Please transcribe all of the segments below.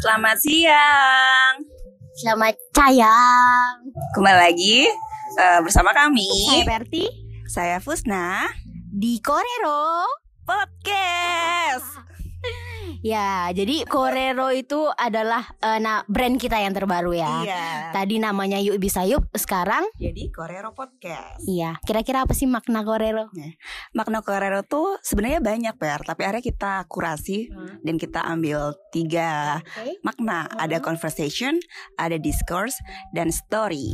Selamat siang. Selamat sayang. Kembali lagi uh, bersama kami. Saya Berti Saya Fusna. di Korero. Podcast. Ya, jadi Korero itu adalah eh, nah, brand kita yang terbaru ya. Iya. Tadi namanya Yuk Bisa Yuk, sekarang Jadi Korero Podcast. iya. Kira-kira apa sih makna Korero? Makna Korero tuh sebenarnya banyak per, tapi akhirnya kita kurasi dan kita ambil tiga Oke. makna. Ada conversation, ada discourse, dan story.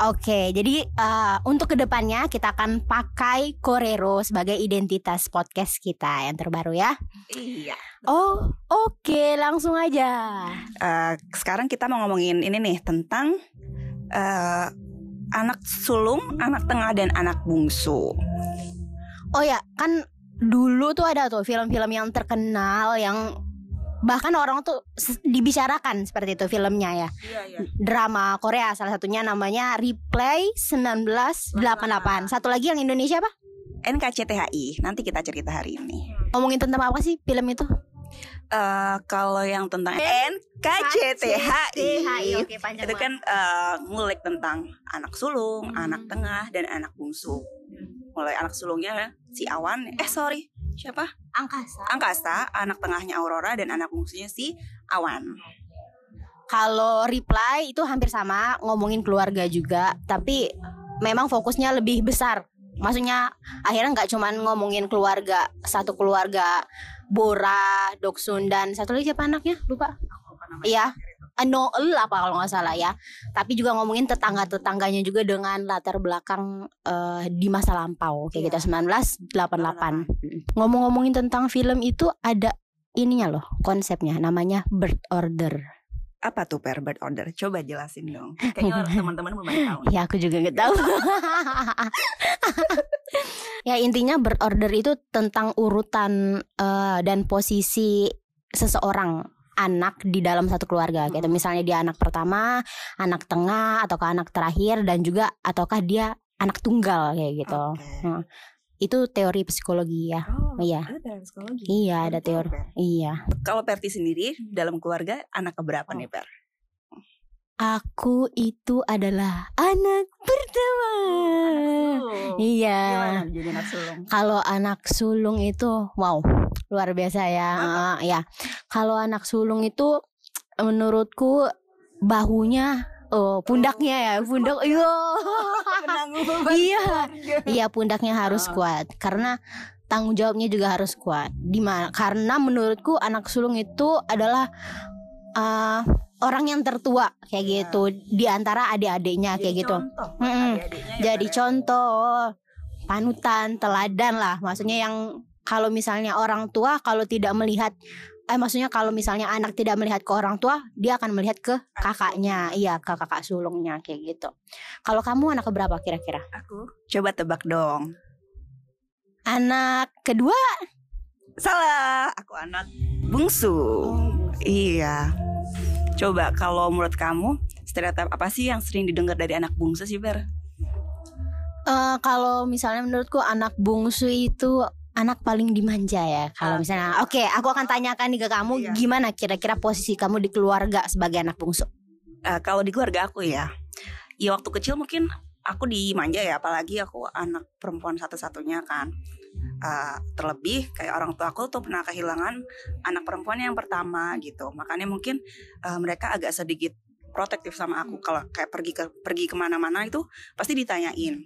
Oke, jadi eh, untuk ke depannya kita akan pakai Korero sebagai identitas podcast kita yang terbaru ya. Iya. Oh, oke, langsung aja. Eh, sekarang kita mau ngomongin ini nih tentang eh, anak sulung, anak tengah, dan anak bungsu. Oh ya, kan dulu tuh ada tuh film-film yang terkenal yang bahkan orang tuh dibicarakan seperti itu filmnya ya. Iya, iya. Drama Korea salah satunya namanya Replay 1988. Satu lagi yang Indonesia apa? NKCTHI. Nanti kita cerita hari ini. Ngomongin tentang apa sih film itu? Eh kalau yang tentang NKCTHI panjang itu kan eh, ngulik tentang anak sulung, Hmm. anak tengah, dan anak bungsu. Mulai anak sulungnya si Awan, eh sorry siapa? angkasa. Angkasa, anak tengahnya Aurora dan anak bungsunya si Awan. Kalau Reply itu hampir sama ngomongin keluarga juga, tapi memang fokusnya lebih besar. Maksudnya akhirnya nggak cuman ngomongin keluarga satu keluarga Bora, Doksun dan satu lagi siapa anaknya? Lupa. Iya. Eh, Noel apa kalau nggak salah ya. Tapi juga ngomongin tetangga-tetangganya juga dengan latar belakang eh, di masa lampau kayak Iya. gitu 1988. Ngomong-ngomongin tentang film itu ada ininya loh konsepnya namanya bird order. Apa tuh per bird order? Coba jelasin dong. Kayaknya teman-teman belum tahu. Ya aku juga nggak tahu. ya intinya bird order itu tentang urutan eh, dan posisi seseorang anak di dalam satu keluarga. Gitu misalnya dia anak pertama, anak tengah, ataukah anak terakhir dan juga ataukah dia anak tunggal kayak gitu. Oke. Itu teori psikologi ya. Oh, Iya. ada teori psikologi. Iya, ada teori. Per. Iya. Kalau Perti sendiri dalam keluarga anak keberapa nih Per? Aku itu adalah anak pertama. Iya. Jadi anak sulung? Kalau anak sulung itu wow luar biasa ya. Mantap. Eh, ya. Kalau anak sulung itu menurutku bahunya oh pundaknya ya pundak iya beban iya keluarga. iya pundaknya harus Ah. kuat karena tanggung jawabnya juga harus kuat. Di mana? Karena menurutku anak sulung itu adalah eh, orang yang tertua kayak Iya. gitu di antara adik-adiknya kayak gitu. contoh Mm-mm. adik-adiknya ya, jadi ya. contoh panutan teladan lah maksudnya yang kalau misalnya orang tua kalau tidak melihat eh maksudnya kalau misalnya anak tidak melihat ke orang tua dia akan melihat ke kakaknya iya ke kakak sulungnya kayak gitu kalau kamu anak keberapa kira-kira Aku coba tebak dong. anak kedua Salah, aku anak bungsu. Iya. Coba kalau menurut kamu stereotip apa sih yang sering didengar dari anak bungsu sih Ber? Eh, kalau misalnya menurutku anak bungsu itu anak paling dimanja ya kalau Oke. misalnya oke aku akan tanyakan nih ke kamu Iya. gimana kira-kira posisi kamu di keluarga sebagai anak bungsu Eh, kalau di keluarga aku ya, ya waktu kecil mungkin aku dimanja ya, apalagi aku anak perempuan satu-satunya kan. Eh, terlebih kayak orang tua aku tuh pernah kehilangan anak perempuan yang pertama gitu, makanya mungkin eh, mereka agak sedikit protektif sama aku kalau kayak pergi ke pergi ke mana-mana itu pasti ditanyain.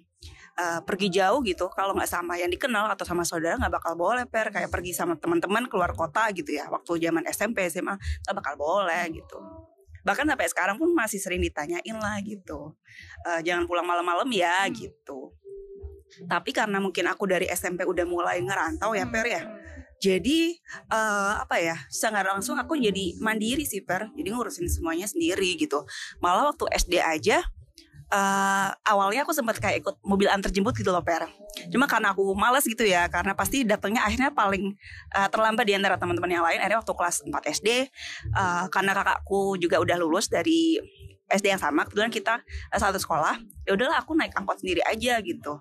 Eh, pergi jauh gitu kalau nggak sama yang dikenal atau sama saudara nggak bakal boleh per. Kayak pergi sama teman-teman keluar kota gitu ya waktu zaman SMP SMA nggak bakal boleh gitu. Bahkan sampai sekarang pun masih sering ditanyain lah gitu. Eh, jangan pulang malam-malam ya gitu. Tapi karena mungkin aku dari SMP udah mulai ngerantau ya per ya jadi eh, apa ya secara langsung aku jadi mandiri sih per. Jadi ngurusin semuanya sendiri gitu. Malah waktu SD aja eh, awalnya aku sempat kayak ikut mobil antar jemput gitu loh per. Cuma karena aku malas gitu ya karena pasti datangnya akhirnya paling eh, terlambat di antara teman-teman yang lain. Akhirnya waktu kelas 4 SD eh, karena kakakku juga udah lulus dari SD yang sama kebetulan kita eh, satu sekolah ya udahlah aku naik angkot sendiri aja gitu.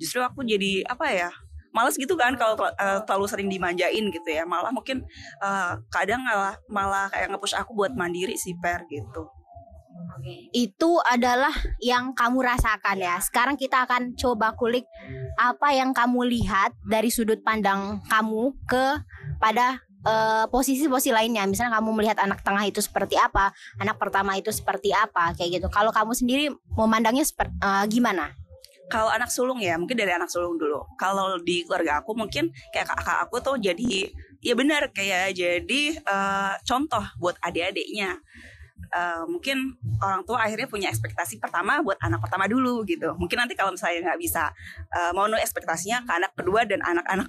Justru aku jadi apa ya males gitu kan kalau uh, terlalu sering dimanjain gitu ya. Malah mungkin uh, kadang malah malah kayak ngepush aku buat mandiri sih per gitu itu adalah yang kamu rasakan ya. Sekarang kita akan coba kulik apa yang kamu lihat dari sudut pandang kamu ke pada eh, posisi-posisi uh, lainnya. Misalnya kamu melihat anak tengah itu seperti apa, anak pertama itu seperti apa, kayak gitu. Kalau kamu sendiri memandangnya seperti uh, gimana? Kalau anak sulung ya, mungkin dari anak sulung dulu. Kalau di keluarga aku mungkin kayak kakak aku tuh jadi ya benar kayak jadi uh, contoh buat adik-adiknya uh, mungkin orang tua akhirnya punya ekspektasi pertama buat anak pertama dulu gitu. Mungkin nanti kalau misalnya nggak bisa uh, mau ekspektasinya ke anak kedua dan anak-anak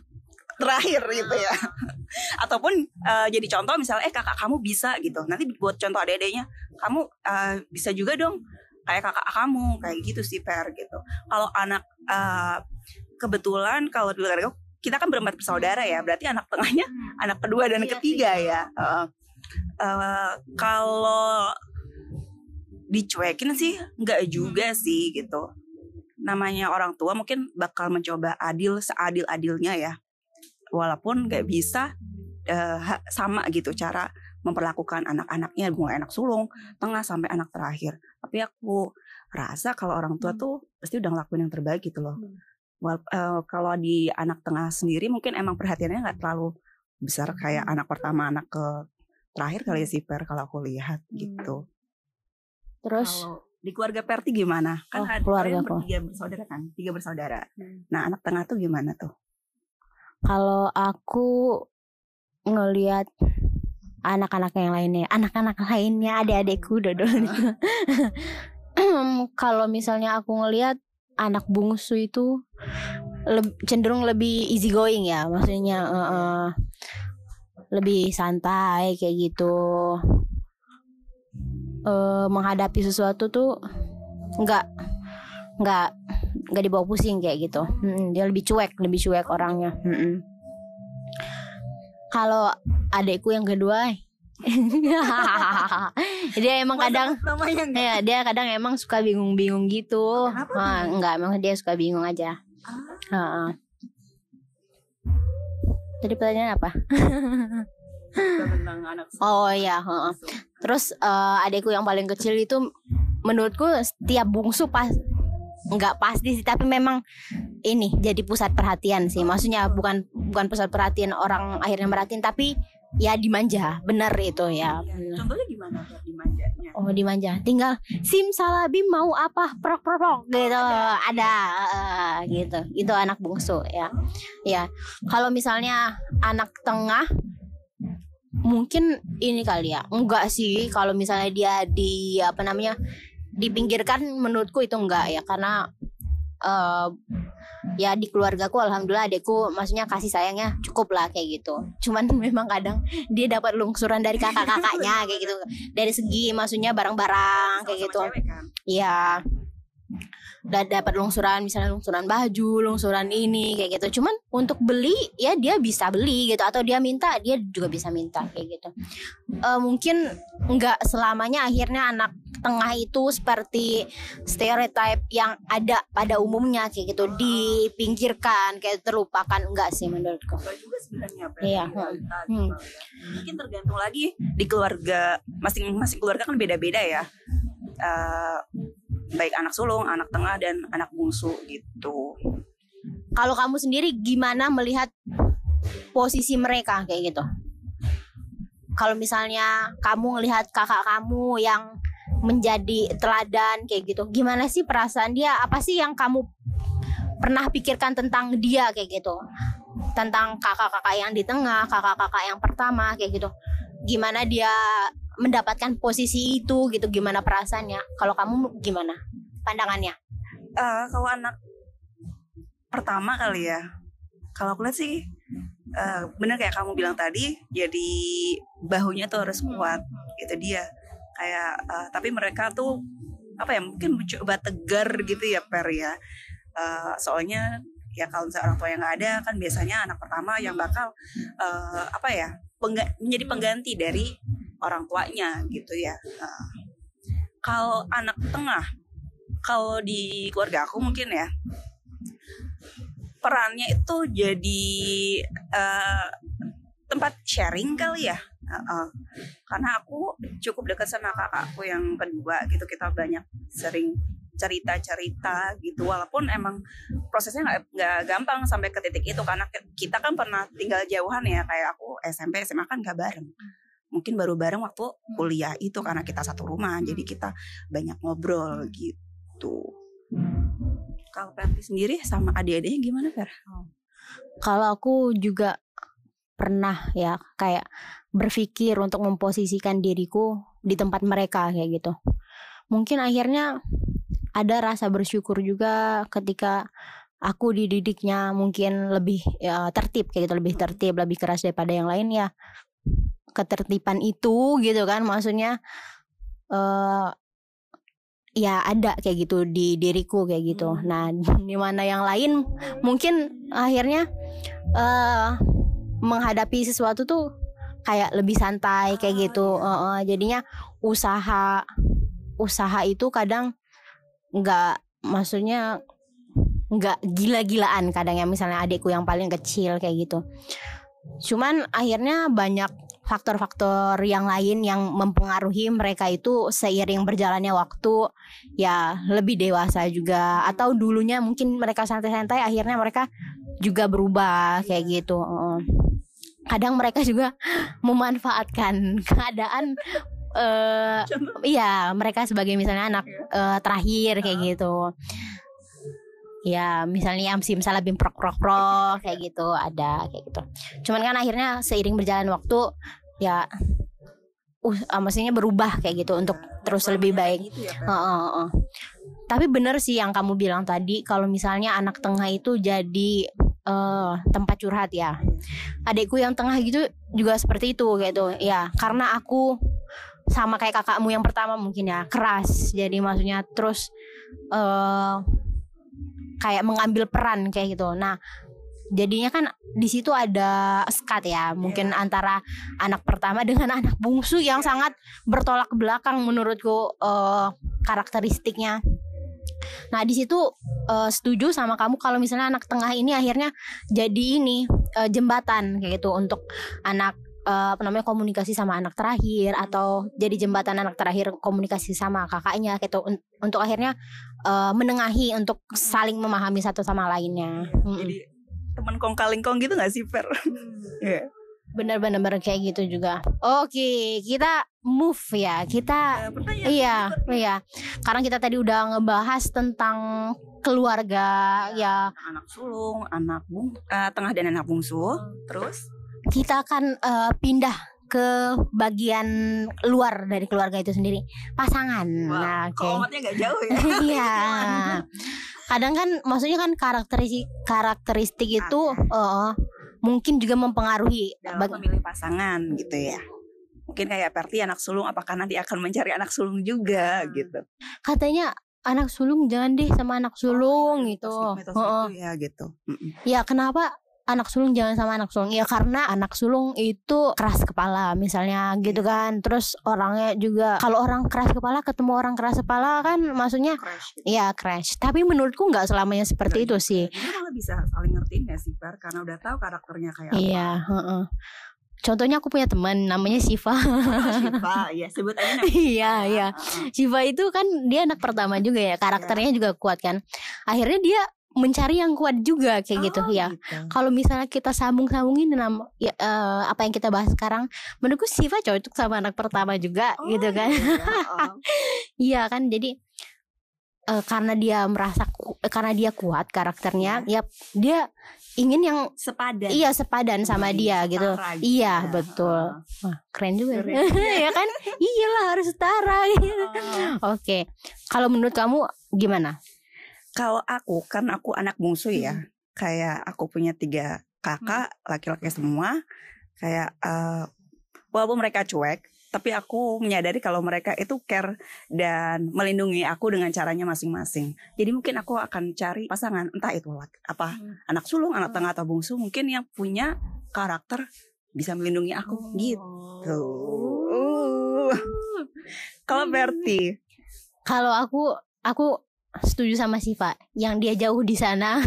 terakhir gitu ya. Ataupun uh, jadi contoh misalnya eh kakak kamu bisa gitu. Nanti buat contoh adik-adiknya, kamu uh, bisa juga dong kayak kakak kamu kayak gitu sih per gitu. Kalau anak uh, kebetulan kalau di keluarga kita kan berempat bersaudara ya, berarti anak tengahnya anak kedua dan iya ketiga ya. Uh, uh, kalau dicuekin sih nggak juga sih gitu namanya orang tua mungkin bakal mencoba adil seadil adilnya ya walaupun nggak bisa uh, sama gitu cara memperlakukan anak-anaknya mulai anak sulung tengah sampai anak terakhir tapi aku rasa kalau orang tua hmm. tuh pasti udah ngelakuin yang terbaik gitu loh hmm. Well, uh, kalau di anak tengah sendiri mungkin emang perhatiannya nggak terlalu besar kayak hmm. anak pertama anak ke terakhir kali ya si Per kalau aku lihat hmm. gitu. Terus kalau di keluarga Perti gimana? Kan oh, ada keluarga aku. tiga bersaudara kan, tiga bersaudara. Hmm. Nah anak tengah tuh gimana tuh? Kalau aku ngelihat anak-anak yang lainnya, anak-anak lainnya, adik-adikku dodol itu. Kalau misalnya aku ngelihat anak bungsu itu le cenderung lebih easy going ya, maksudnya uh, uh, lebih santai kayak gitu. Uh, menghadapi sesuatu tuh nggak nggak nggak dibawa pusing kayak gitu. Hmm, dia lebih cuek lebih cuek orangnya. Hmm. kalau adekku yang kedua dia emang kadang ya dia kadang emang suka bingung-bingung gitu. Nah, enggak emang dia suka bingung aja. Ah. uh, Tadi pertanyaan apa? oh iya, terus uh, adekku yang paling kecil itu menurutku setiap bungsu pas nggak pasti sih tapi memang ini jadi pusat perhatian sih. Maksudnya bukan bukan pusat perhatian orang akhirnya merhatiin tapi ya dimanja benar itu ya. Iya, contohnya gimana dimanjanya oh dimanja tinggal sim salabim mau apa? Prok prok, prok. Gitu. Ada, ada. Uh, gitu. Itu anak bungsu ya. Ya. Kalau misalnya anak tengah mungkin ini kali ya. Enggak sih. Kalau misalnya dia di apa namanya dipinggirkan menurutku itu enggak ya. Karena uh, ya di keluargaku alhamdulillah adekku maksudnya kasih sayangnya cukup lah kayak gitu. Cuman memang kadang dia dapat lungsuran dari kakak-kakaknya kayak gitu. Dari segi maksudnya barang-barang kayak gitu. kan? Udah dapat lungsuran misalnya lungsuran baju lungsuran ini kayak gitu. Cuman untuk beli ya dia bisa beli gitu. Atau dia minta dia juga bisa minta kayak gitu. Uh, mungkin nggak selamanya akhirnya anak tengah itu seperti stereotip yang ada pada umumnya kayak gitu. Dipinggirkan kayak terlupakan. Enggak sih menurutku. Juga sebenarnya iya hmm. mungkin tergantung lagi di keluarga. Masing-masing keluarga kan beda-beda ya. Uh, baik anak sulung, anak tengah dan anak bungsu gitu. Kalau kamu sendiri gimana melihat posisi mereka kayak gitu? Kalau misalnya kamu ngelihat kakak kamu yang menjadi teladan kayak gitu, gimana sih perasaan dia? Apa sih yang kamu pernah pikirkan tentang dia kayak gitu? Tentang kakak-kakak yang di tengah, kakak-kakak yang pertama kayak gitu. Gimana dia mendapatkan posisi itu gitu gimana perasaannya? Kalau kamu gimana pandangannya? Uh, kalau anak pertama kali ya kalau aku lihat sih uh, bener kayak kamu bilang tadi jadi bahunya tuh harus kuat itu dia. Kayak uh, tapi mereka tuh apa ya mungkin mencoba tegar gitu ya per ya. Uh, soalnya ya kalau misalnya orang tua yang nggak ada kan biasanya anak pertama yang bakal uh, apa ya pengga menjadi pengganti dari orang tuanya gitu ya. Kalau anak tengah kalau di keluarga aku mungkin ya perannya itu jadi uh, tempat sharing kali ya. Uh, karena aku cukup dekat sama kakakku yang kedua gitu kita banyak sering cerita-cerita gitu. Walaupun emang prosesnya nggak gampang sampai ke titik itu karena kita kan pernah tinggal jauhan ya kayak aku SMP SMA kan nggak bareng mungkin baru bareng waktu kuliah itu karena kita satu rumah jadi kita banyak ngobrol gitu. Kalau Perti sendiri sama adik-adiknya gimana Fer? Kalau aku juga pernah ya kayak berpikir untuk memposisikan diriku di tempat mereka kayak gitu. Mungkin akhirnya ada rasa bersyukur juga ketika aku dididiknya mungkin lebih ya, tertib kayak gitu lebih tertib lebih keras daripada yang lain ya ketertiban itu gitu kan. Maksudnya uh, ya ada kayak gitu di diriku kayak gitu. Hmm. nah di mana yang lain mungkin akhirnya uh, menghadapi sesuatu tuh kayak lebih santai kayak gitu. Uh, uh, jadinya usaha usaha itu kadang nggak maksudnya nggak gila-gilaan kadang ya. Misalnya adikku yang paling kecil kayak gitu. Cuman akhirnya banyak faktor-faktor yang lain yang mempengaruhi mereka itu seiring berjalannya waktu ya lebih dewasa juga. Atau dulunya mungkin mereka santai-santai akhirnya mereka juga berubah kayak gitu. Kadang mereka juga memanfaatkan keadaan uh, iya mereka sebagai misalnya anak uh, terakhir kayak gitu. Ya misalnya yang misalnya bim prok prok prok kayak gitu ada kayak gitu. Cuman kan akhirnya seiring berjalan waktu ya uh, maksudnya berubah kayak gitu untuk terus lebih baik. gitu ya, uh, uh, uh. tapi bener sih yang kamu bilang tadi kalau misalnya anak tengah itu jadi uh, tempat curhat ya. Adikku yang tengah gitu juga seperti itu gitu. Ya karena aku sama kayak kakakmu yang pertama mungkin ya keras. Jadi maksudnya terus uh, kayak mengambil peran kayak gitu. Nah, jadinya kan di situ ada skat ya, mungkin yeah. antara anak pertama dengan anak bungsu yang yeah. sangat bertolak belakang menurutku uh, karakteristiknya. Nah di situ uh, setuju sama kamu kalau misalnya anak tengah ini akhirnya jadi ini uh, jembatan kayak gitu untuk anak uh, apa namanya komunikasi sama anak terakhir atau jadi jembatan anak terakhir komunikasi sama kakaknya gitu un untuk akhirnya uh, menengahi untuk saling memahami satu sama lainnya. Hmm. Teman kong kalingkong gitu gak sih Per? yeah. Bener-bener kayak gitu juga. Oke, kita move ya. Kita ya, iya, iya. Karena kita tadi udah ngebahas tentang keluarga ya, ya. anak sulung, anak bung, uh, tengah dan anak bungsu. Terus kita akan uh, pindah ke bagian luar dari keluarga itu sendiri pasangan. Wow, nah. Okay. gak jauh ya? Iya. Kadang kan, maksudnya kan karakteristik karakteristik itu uh, mungkin juga mempengaruhi dalam memilih pasangan gitu ya. Mungkin kayak Perti anak sulung, apakah nanti akan mencari anak sulung juga hmm. gitu? Katanya anak sulung jangan deh sama anak sulung oh, iya, gitu. Mitos, mitos ya gitu. Ya kenapa anak sulung jangan sama anak sulung ya karena anak sulung itu keras kepala misalnya gitu iya. kan terus orangnya juga kalau orang keras kepala ketemu orang keras kepala kan maksudnya crash. ya crash tapi menurutku nggak selamanya seperti itu sih malah bisa saling ngertiin ya sih Bar karena udah tahu karakternya kayak iya, apa iya uh -uh. Contohnya aku punya teman namanya Siva. Oh, Siva, ya sebut aja. Iya, iya. Siva itu kan dia anak pertama juga ya, karakternya juga kuat kan. Akhirnya dia mencari yang kuat juga kayak oh, gitu ya. Gitu. Kalau misalnya kita sambung-sambungin dalam ya, uh, apa yang kita bahas sekarang, menurutku Siva cocok sama anak pertama juga oh, gitu kan. Iya, oh. iya kan jadi uh, karena dia merasa karena dia kuat karakternya, ya, ya dia ingin yang sepadan. Iya, sepadan sama dia gitu. gitu. Iya, betul. Wah, keren juga. Keren. ya kan? Iyalah harus setara gitu. Oh. Oke. Okay. Kalau menurut kamu gimana? Kalau aku kan aku anak bungsu ya, hmm. kayak aku punya tiga kakak hmm. laki-laki semua, kayak uh, walaupun mereka cuek, tapi aku menyadari kalau mereka itu care dan melindungi aku dengan caranya masing-masing. Jadi mungkin aku akan cari pasangan entah itu apa hmm. anak sulung, anak tengah atau bungsu mungkin yang punya karakter bisa melindungi aku oh. gitu. Uh. Kalau Berti, kalau aku aku setuju sama Siva yang dia jauh di sana.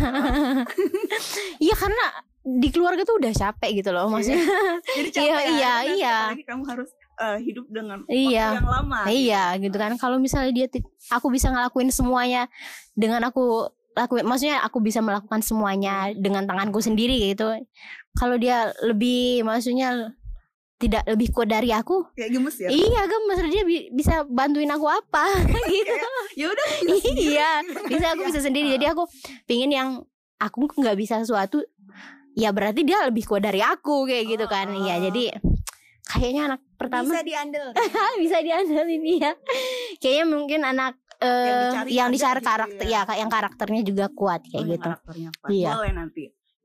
Iya karena di keluarga tuh udah capek gitu loh maksudnya. Jadi Iya, capek ya, iya, nanti iya. apalagi kamu harus eh, hidup dengan Iya. waktu yang lama. Iya gitu kan. Kalau misalnya dia aku bisa ngelakuin semuanya dengan aku lakuin maksudnya aku bisa melakukan semuanya dengan tanganku sendiri gitu. Kalau dia lebih maksudnya tidak lebih kuat dari aku, Kayak gemes ya. iya gemes dia bi- bisa bantuin aku apa gitu. Ya udah. iya, bisa aku bisa sendiri. Jadi aku pingin yang aku nggak bisa sesuatu ya berarti dia lebih kuat dari aku kayak gitu kan. Iya, jadi kayaknya anak pertama bisa diandel bisa diandalin ya. Kayaknya mungkin anak eh, dicari yang dicari gitu karakter ya. ya. yang karakternya juga kuat kayak Oh, yang gitu. Karakternya kuat. Iya. Boleh nanti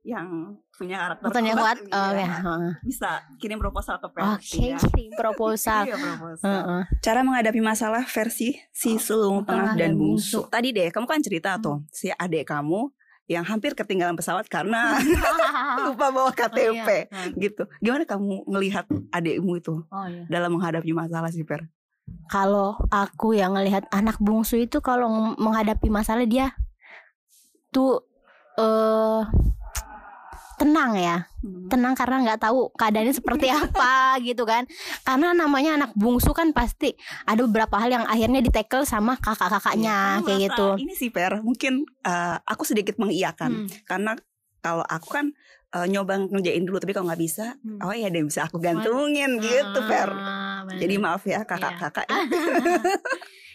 yang punya karakter Karakternya kuat. ini Oh ya. ya. heeh. Bisa kirim proposal ke Oke, versi ya. kirim proposal. Iya, proposal. Heeh. Cara menghadapi masalah versi si sulung tengah dan bungsu. Tadi deh, kamu kan cerita tuh si adik kamu yang hampir ketinggalan pesawat karena lupa bawa KTP iya. gitu. Gimana kamu ngelihat adikmu itu Oh iya. dalam menghadapi masalah sih Per? Kalau aku yang ngelihat anak bungsu itu kalau ng- menghadapi masalah dia tuh eh tenang ya. tenang karena nggak tahu keadaannya seperti apa gitu kan karena namanya anak bungsu kan pasti ada beberapa hal yang akhirnya ditekel sama kakak-kakaknya Iya, kayak gitu Ini sih Per, mungkin eh, aku sedikit mengiyakan Hmm. karena kalau aku kan eh, nyoba ngerjain dulu tapi kalau nggak bisa, Hmm. oh ya deh bisa aku gantungin gitu Per. Ah, bener. Jadi maaf ya kakak-kakak.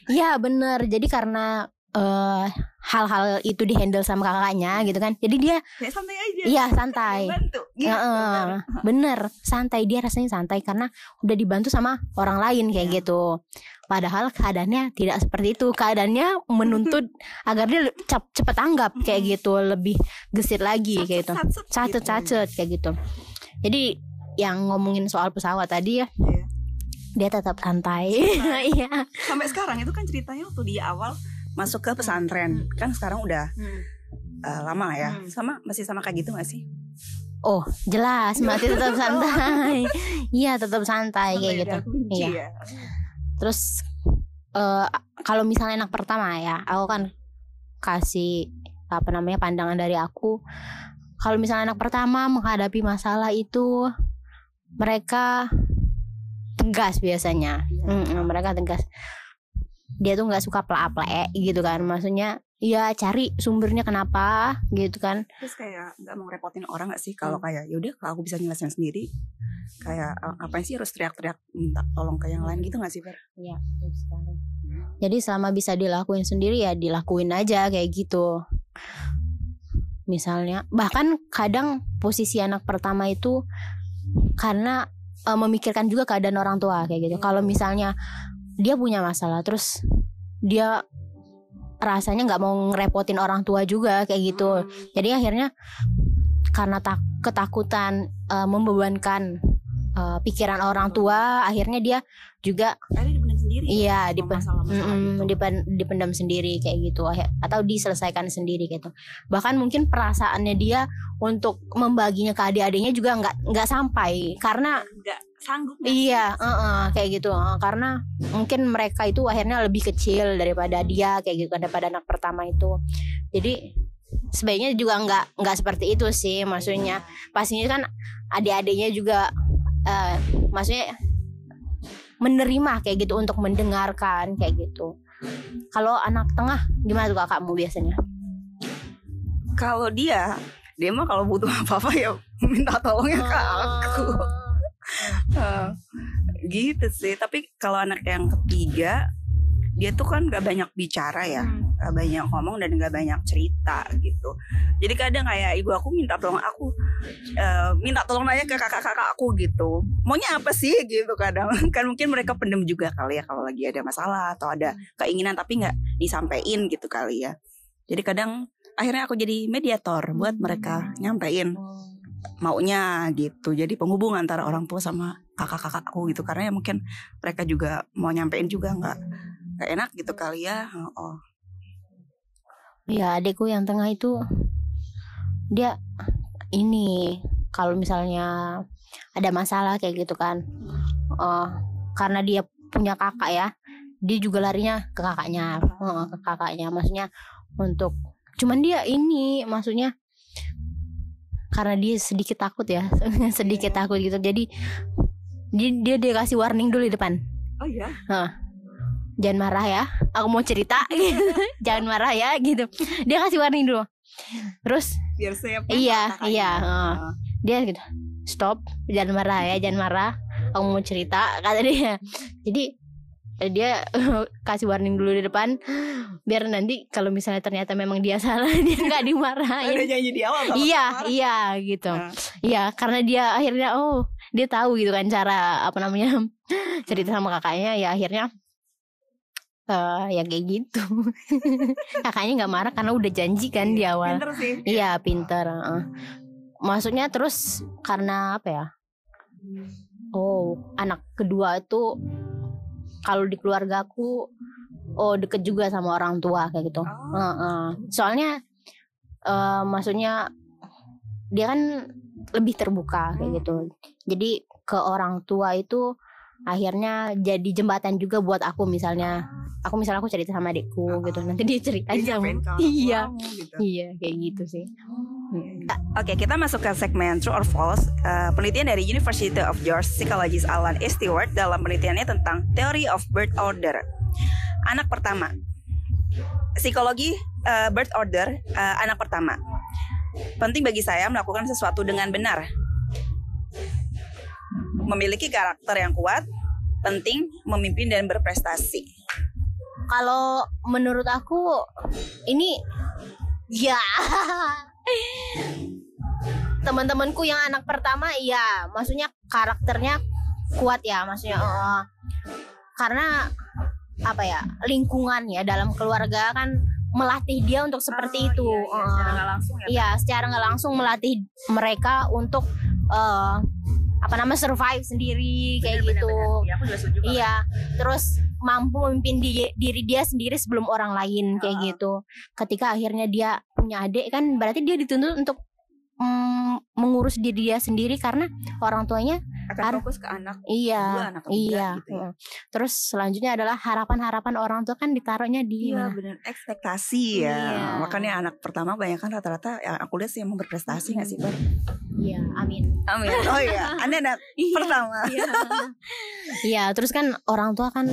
Iya bener jadi karena eh, hal-hal itu dihandle sama kakaknya gitu kan jadi dia Ya santai aja. iya santai Bantu. Gitu, Per. bener santai dia rasanya santai karena udah dibantu sama orang lain kayak Iya. gitu padahal keadaannya tidak seperti itu keadaannya menuntut agar dia cep- cepet tanggap kayak gitu lebih gesit lagi kayak gitu Sat-set gitu. cacet-cacet kayak gitu jadi yang ngomongin soal pesawat tadi ya Iya. dia tetap santai iya Sampai sekarang itu kan ceritanya waktu di awal masuk ke pesantren. Kan sekarang udah eh, lama lah ya. Hmm. Sama masih sama kayak gitu gak sih? oh jelas mati tetap santai iya tetap santai kayak Sampai gitu kunci Iya. ya. Terus eh kalau misalnya anak pertama ya, aku kan kasih apa namanya pandangan dari aku. Kalau misalnya anak pertama menghadapi masalah itu mereka tegas biasanya. Iya. Mm-mm, mereka tegas. Dia tuh nggak suka plek gitu kan. Maksudnya ya cari sumbernya kenapa gitu kan. Terus kayak nggak mau ngerepotin orang gak sih kalau Hmm. kayak yaudah kalau aku bisa nyelesain sendiri. Kayak ngapain sih harus teriak-teriak minta tolong ke yang lain gitu gak sih Fer? Iya, betul sekali. Jadi selama bisa dilakuin sendiri ya dilakuin aja kayak gitu. Misalnya, bahkan kadang posisi anak pertama itu karena eh, memikirkan juga keadaan orang tua kayak gitu. Kalau misalnya dia punya masalah terus dia rasanya nggak mau ngerepotin orang tua juga kayak gitu. Jadi akhirnya karena tak ketakutan eh, membebankan eh, pikiran orang tua, akhirnya dia juga Akhirnya dipendam sendiri. Iya, sama dipen- masalah-masalah Mm-mm, itu. dipen- dipendam sendiri kayak gitu atau diselesaikan sendiri gitu bahkan mungkin perasaannya dia untuk membaginya ke adik-adiknya juga nggak nggak sampai karena nggak sanggup sih? iya eh-eh, kayak gitu eh, karena mungkin mereka itu akhirnya lebih kecil daripada dia kayak gitu daripada anak pertama itu jadi sebaiknya juga nggak nggak seperti itu sih maksudnya pastinya kan adik-adiknya juga eh, maksudnya menerima kayak gitu untuk mendengarkan kayak gitu. Kalau anak tengah gimana tuh kakakmu biasanya? kalau dia dia mah kalau butuh apa-apa ya minta tolongnya ke aku Eh, gitu sih. Tapi kalau anak yang ketiga dia tuh kan gak banyak bicara ya. Hmm. gak banyak ngomong dan gak banyak cerita gitu. Jadi kadang kayak ibu aku minta tolong aku eh, minta tolong nanya ke kakak-kakak aku gitu. Maunya apa sih? Gitu kadang. Kan mungkin mereka pendem juga kali ya kalau lagi ada masalah atau ada keinginan tapi nggak disampaikan gitu kali ya. Jadi kadang akhirnya aku jadi mediator buat mereka nyampein maunya gitu. Jadi penghubung antara orang tua sama kakak-kakakku gitu. Karena ya mungkin mereka juga mau nyampein juga nggak nggak enak gitu kali ya. Oh Ya adikku yang tengah itu dia ini kalau misalnya ada masalah kayak gitu kan, eh karena dia punya kakak ya, dia juga larinya ke kakaknya ke kakaknya. Maksudnya untuk cuman dia ini maksudnya karena dia sedikit takut ya. Sedikit takut gitu. Jadi dia dia, dia kasih warning dulu di depan. Oh iya. jangan marah ya. Aku mau cerita. Gitu. jangan marah ya gitu. Dia kasih warning dulu. Terus Biar saya Iya, iya, heeh. dia gitu stop. Jangan marah ya jangan marah. Aku mau cerita kata dia. Jadi dia kasih warning dulu di depan biar nanti kalau misalnya ternyata memang dia salah dia nggak Udah dimarahin janji di awal iya marah. iya gitu Nah. iya karena dia akhirnya oh dia tahu gitu kan cara apa namanya cerita sama kakaknya ya akhirnya eh ya kayak gitu kakaknya nggak marah karena udah janji kan di awal Pinter sih. Iya pinter heeh. Maksudnya terus karena apa ya Oh anak kedua itu Kalau di keluarga aku Oh deket juga sama orang tua kayak gitu Oh. Heeh. Soalnya eh Maksudnya Dia kan lebih terbuka kayak gitu Jadi ke orang tua itu Akhirnya jadi jembatan juga buat aku misalnya Aku misalnya aku cerita sama adikku gitu Nanti dia ceritain Dia sama nyampein ke orang Iya gitu. Iya kayak gitu sih Hmm. Oke, kita masuk ke segmen True or False. Eh, penelitian dari University of Georgia psikologis Alan E. Stewart dalam penelitiannya tentang Theory of Birth Order. Anak pertama. Psikologi eh, birth order eh, anak pertama. Penting bagi saya melakukan sesuatu dengan benar. Memiliki karakter yang kuat, penting memimpin dan berprestasi. Kalau menurut aku ini ya teman-temanku yang anak pertama ya maksudnya karakternya kuat ya maksudnya eh, karena apa ya lingkungan ya dalam keluarga kan melatih dia untuk seperti Oh, itu iya, iya, secara Eh, nggak langsung ya. Iya, secara nggak langsung melatih mereka untuk eh apa namanya survive sendiri kayak Bener, gitu. bener. Iya, aku juga setuju banget. Iya, terus mampu memimpin di- diri dia sendiri sebelum orang lain kayak Heeh. gitu. Ketika akhirnya dia punya adik kan berarti dia dituntut untuk mm, mengurus diri dia sendiri karena orang tuanya Akan Har- fokus ke anak iya, Dua anak ketiga iya. gitu ya. Terus selanjutnya adalah harapan-harapan orang tua kan ditaruhnya di Iya benar ekspektasi ya Iya. makanya anak pertama banyak kan rata-rata yang aku lihat sih yang berprestasi nggak sih Bar? Iya, amin. Amin. Oh iya, anda anak Iya. pertama. Iya. Iya, terus kan orang tua kan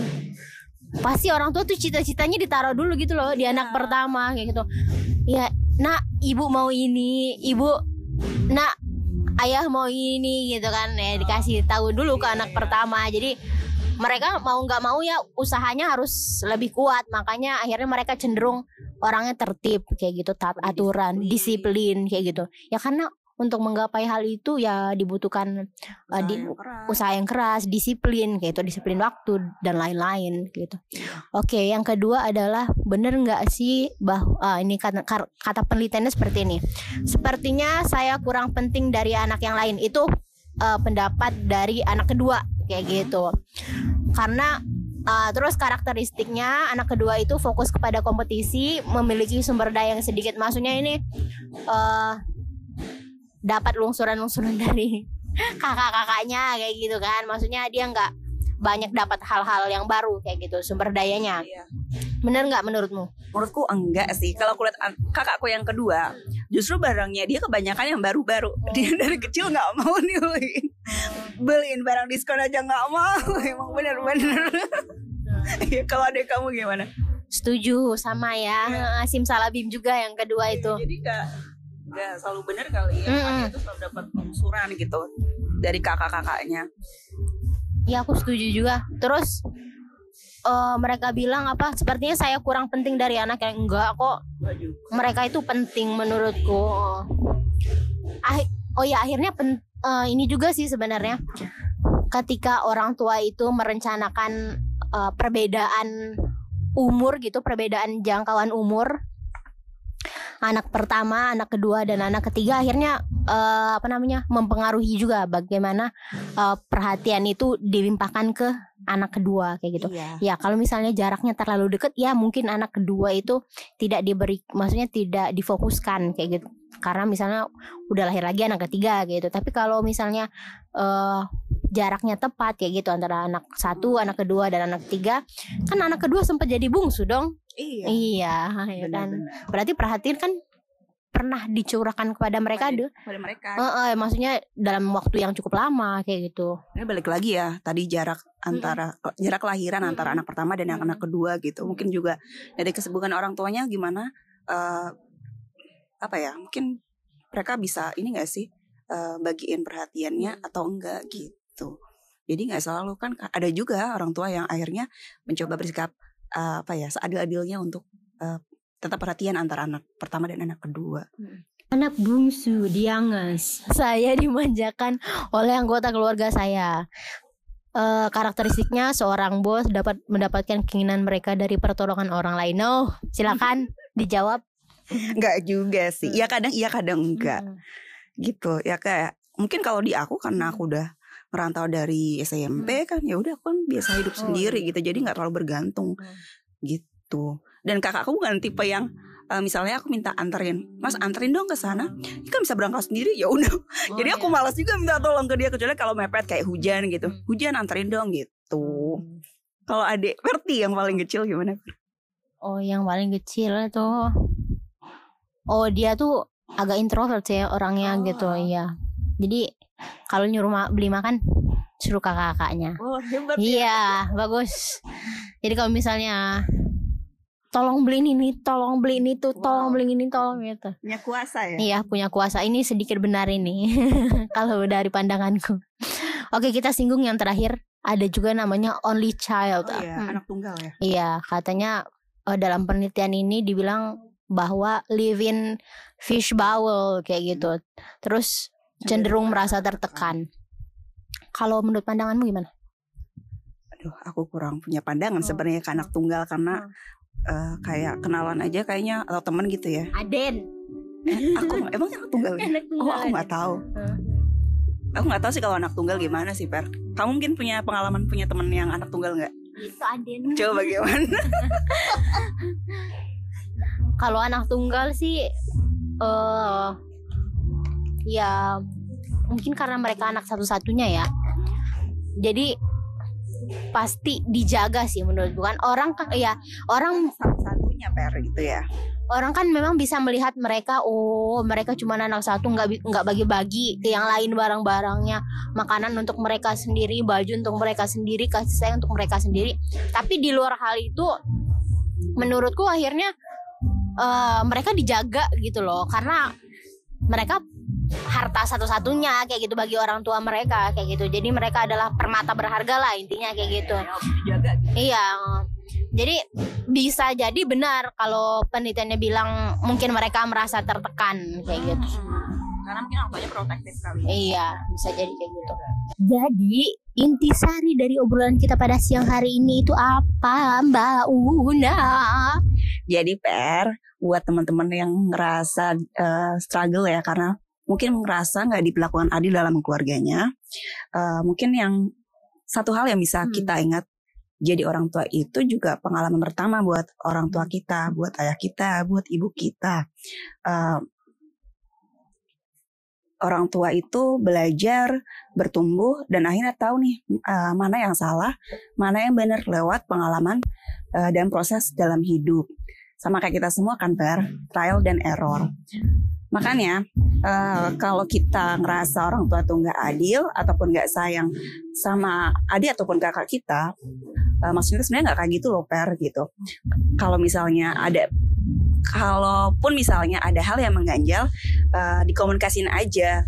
pasti orang tua tuh cita-citanya ditaruh dulu gitu loh di anak Iya. pertama kayak gitu. Ya, nak, ibu mau ini, ibu nak ayah mau ini gitu kan ya dikasih tahu dulu ke anak pertama. Jadi mereka mau nggak mau ya usahanya harus lebih kuat. Makanya akhirnya mereka cenderung orangnya tertib kayak gitu taat aturan disiplin kayak gitu. Ya karena untuk menggapai hal itu ya dibutuhkan uh, di- Usaha yang keras. usaha yang keras, disiplin gitu, disiplin waktu dan lain-lain gitu. Oke, yang kedua adalah bener nggak sih bahwa ah, ini kata, kata penelitiannya seperti ini. Sepertinya saya kurang penting dari anak yang lain. Itu eh, pendapat dari anak kedua kayak gitu. Karena ah, terus karakteristiknya anak kedua itu fokus kepada kompetisi, memiliki sumber daya yang sedikit. Maksudnya ini eh dapat lungsuran-lungsuran dari kakak-kakaknya kayak gitu kan maksudnya dia nggak banyak dapat hal-hal yang baru kayak gitu sumber dayanya Iya. bener nggak menurutmu Menurutku enggak sih. Kalau aku lihat an- kakakku yang kedua, justru barangnya dia kebanyakan yang baru-baru. Dia dari kecil nggak mau nih beliin, beliin barang diskon aja nggak mau. Emang bener-bener. Iya, Kalau adek kamu gimana? setuju sama ya Iya. Sim Salabim juga yang kedua itu Jadi nggak nggak selalu benar kali ya. Mm-mm. Dia tuh selalu dapat lungsuran gitu dari kakak-kakaknya. ya aku setuju juga terus eh, mereka bilang apa sepertinya saya kurang penting dari anak yang enggak kok mereka itu penting menurutku ah, oh ya akhirnya pen- eh, ini juga sih sebenarnya ketika orang tua itu merencanakan eh, perbedaan umur gitu perbedaan jangkauan umur anak pertama anak kedua dan anak ketiga akhirnya eh, apa namanya mempengaruhi juga bagaimana eh, perhatian itu dilimpahkan ke anak kedua kayak gitu Iya. Ya kalau misalnya jaraknya terlalu deket ya mungkin anak kedua itu tidak diberi maksudnya tidak difokuskan kayak gitu. Karena misalnya udah lahir lagi anak ketiga gitu. Tapi kalau misalnya eh jaraknya tepat kayak gitu antara anak satu, anak kedua dan anak ketiga. Kan anak kedua sempat jadi bungsu dong. Iya. Iya, ya kan. Berarti perhatian kan pernah dicurahkan kepada mereka deh. pada mereka. Eh, eh, maksudnya dalam waktu yang cukup lama kayak gitu. Ini balik lagi ya tadi jarak antara jarak kelahiran antara anak pertama dan yang Mm-mm. anak kedua gitu. Mungkin juga dari kesibukan orang tuanya gimana eh apa ya? Mungkin mereka bisa ini gak sih eh, bagiin perhatiannya atau enggak gitu. Jadi nggak selalu kan ada juga orang tua yang akhirnya mencoba bersikap eh, apa ya seadil-adilnya untuk eh, tetap perhatian antara anak pertama dan anak kedua. Anak bungsu dianges. Saya dimanjakan oleh anggota keluarga saya. Eh, karakteristiknya seorang bos dapat mendapatkan keinginan mereka dari pertolongan orang lain. No, silakan dijawab. Enggak juga sih. Iya kadang iya kadang enggak. Hmm. gitu ya kayak mungkin kalau di aku karena aku udah merantau dari SMP kan ya udah aku kan biasa hidup Oh, sendiri iya. gitu jadi nggak terlalu bergantung Hmm. gitu dan kakakku bukan tipe yang eh, misalnya aku minta anterin mas anterin dong ke sana Dia kan bisa berangkat sendiri ya udah Oh, jadi aku iya. malas juga minta tolong ke dia kecuali kalau mepet kayak hujan gitu Hmm. hujan anterin dong gitu Hmm. kalau adik Verti yang paling kecil gimana Oh, yang paling kecil tuh. Oh, dia tuh agak introvert ya orangnya Oh. gitu, iya. Jadi kalau nyuruh ma- beli makan suruh kakak-kakaknya. oh hebat Iya, bagus. Jadi kalau misalnya tolong beliin ini, tolong beliin itu, tolong Wow. beliin ini, tolong gitu. punya kuasa ya Iya, punya kuasa. Ini sedikit benar ini. kalau dari pandanganku. Oke, kita singgung yang terakhir. Ada juga namanya only child. oh iya Hmm. anak tunggal ya Iya, katanya eh, dalam penelitian ini dibilang bahwa live in fish bowl kayak gitu. Terus cenderung merasa tertekan. Kalau menurut pandanganmu gimana? aduh aku kurang punya pandangan Oh. sebenarnya ke anak tunggal karena eh, kayak kenalan aja kayaknya atau teman gitu ya Aden. Eh, aku emang anak tunggal ya? Anak oh aku nggak tahu aku nggak tahu sih kalau anak tunggal gimana sih per kamu mungkin punya pengalaman punya teman yang anak tunggal nggak Itu Aden. coba bagaimana Kalau anak tunggal sih eh ya mungkin karena mereka anak satu-satunya ya. Jadi pasti dijaga sih menurut bukan orang kan ya orang satu-satunya per gitu ya. Orang kan memang bisa melihat mereka oh mereka cuma anak satu nggak nggak bagi-bagi ke yang lain barang-barangnya. Makanan untuk mereka sendiri baju untuk mereka sendiri kasih sayang untuk mereka sendiri. Tapi di luar hal itu menurutku akhirnya eh, mereka dijaga gitu loh. Karena mereka harta satu-satunya kayak gitu bagi orang tua mereka kayak gitu jadi mereka adalah permata berharga lah intinya kayak gitu Iya. Jadi bisa jadi benar kalau penelitiannya bilang mungkin mereka merasa tertekan kayak gitu. karena mungkin orang tuanya protektif kali Iya, bisa jadi kayak gitu. Jadi intisari dari obrolan kita pada siang hari ini itu apa, Mbak Una? jadi per buat teman-teman yang ngerasa eh, struggle ya karena mungkin ngerasa nggak diperlakukan adil dalam keluarganya eh, mungkin yang satu hal yang bisa Hmm. kita ingat jadi orang tua itu juga pengalaman pertama buat orang tua kita buat ayah kita buat ibu kita. Eh, orang tua itu belajar bertumbuh dan akhirnya tahu nih eh, mana yang salah mana yang benar lewat pengalaman eh, dan proses dalam hidup. Sama kayak kita semua kan per trial dan error makanya eh, kalau kita ngerasa orang tua tuh nggak adil ataupun nggak sayang sama adik ataupun kakak kita eh, maksudnya sebenarnya nggak kayak gitu loh per gitu. Kalau misalnya ada kalaupun misalnya ada hal yang mengganjal eh, dikomunikasin aja.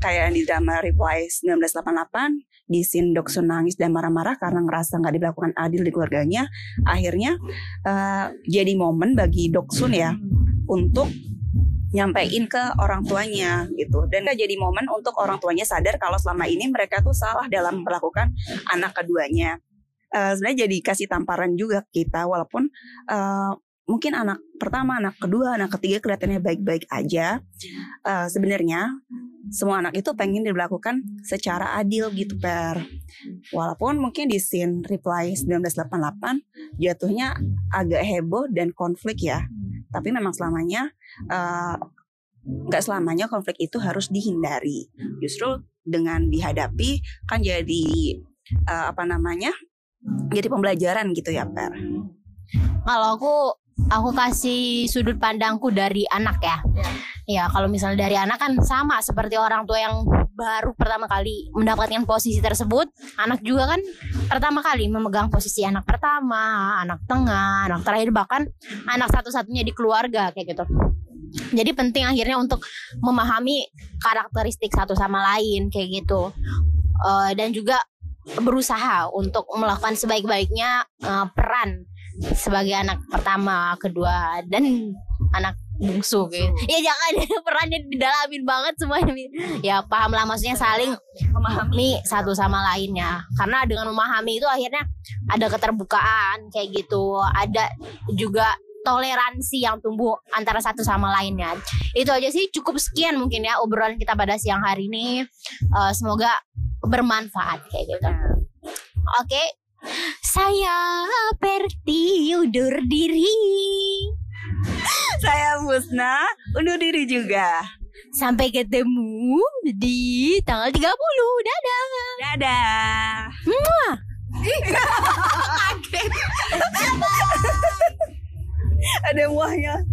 Kayak di drama Reply 1988 di scene Doksun nangis dan marah-marah karena ngerasa nggak dilakukan adil di keluarganya akhirnya eh, jadi momen bagi Doksun ya untuk nyampein ke orang tuanya gitu. Dan jadi momen untuk orang tuanya sadar kalau selama ini mereka tuh salah dalam melakukan anak keduanya. Eh, sebenarnya jadi kasih tamparan juga kita walaupun eh, mungkin anak pertama anak kedua anak ketiga kelihatannya baik-baik aja. Eh, sebenarnya semua anak itu pengen dilakukan secara adil gitu per. Walaupun mungkin di scene reply 1988 jatuhnya agak heboh dan konflik ya tapi memang selamanya eh, nggak selamanya konflik itu harus dihindari. Justru dengan dihadapi kan jadi uh, apa namanya jadi pembelajaran gitu ya per. Kalau aku aku kasih sudut pandangku dari anak ya. Ya. Kalau misalnya dari anak kan sama seperti orang tua yang baru pertama kali mendapatkan posisi tersebut. Anak juga kan pertama kali memegang posisi anak pertama anak tengah anak terakhir bahkan anak satu-satunya di keluarga kayak gitu. Jadi penting akhirnya untuk memahami karakteristik satu sama lain kayak gitu. Uh, dan juga berusaha untuk melakukan sebaik-baiknya uh, peran sebagai anak pertama, kedua dan anak bungsu gitu. Ya jangan perannya didalamin banget semuanya. Ya paham lah maksudnya saling memahami satu sama lainnya. Karena dengan memahami itu akhirnya ada keterbukaan kayak gitu. Ada juga toleransi yang tumbuh antara satu sama lainnya. Itu aja sih cukup sekian mungkin ya obrolan kita pada siang hari ini. Uh, semoga bermanfaat kayak gitu. Oke, okay. saya Perti undur diri. Saya Musna undur diri juga. Sampai ketemu di tanggal 30. Dadah. Dadah. Muah. Ada muahnya.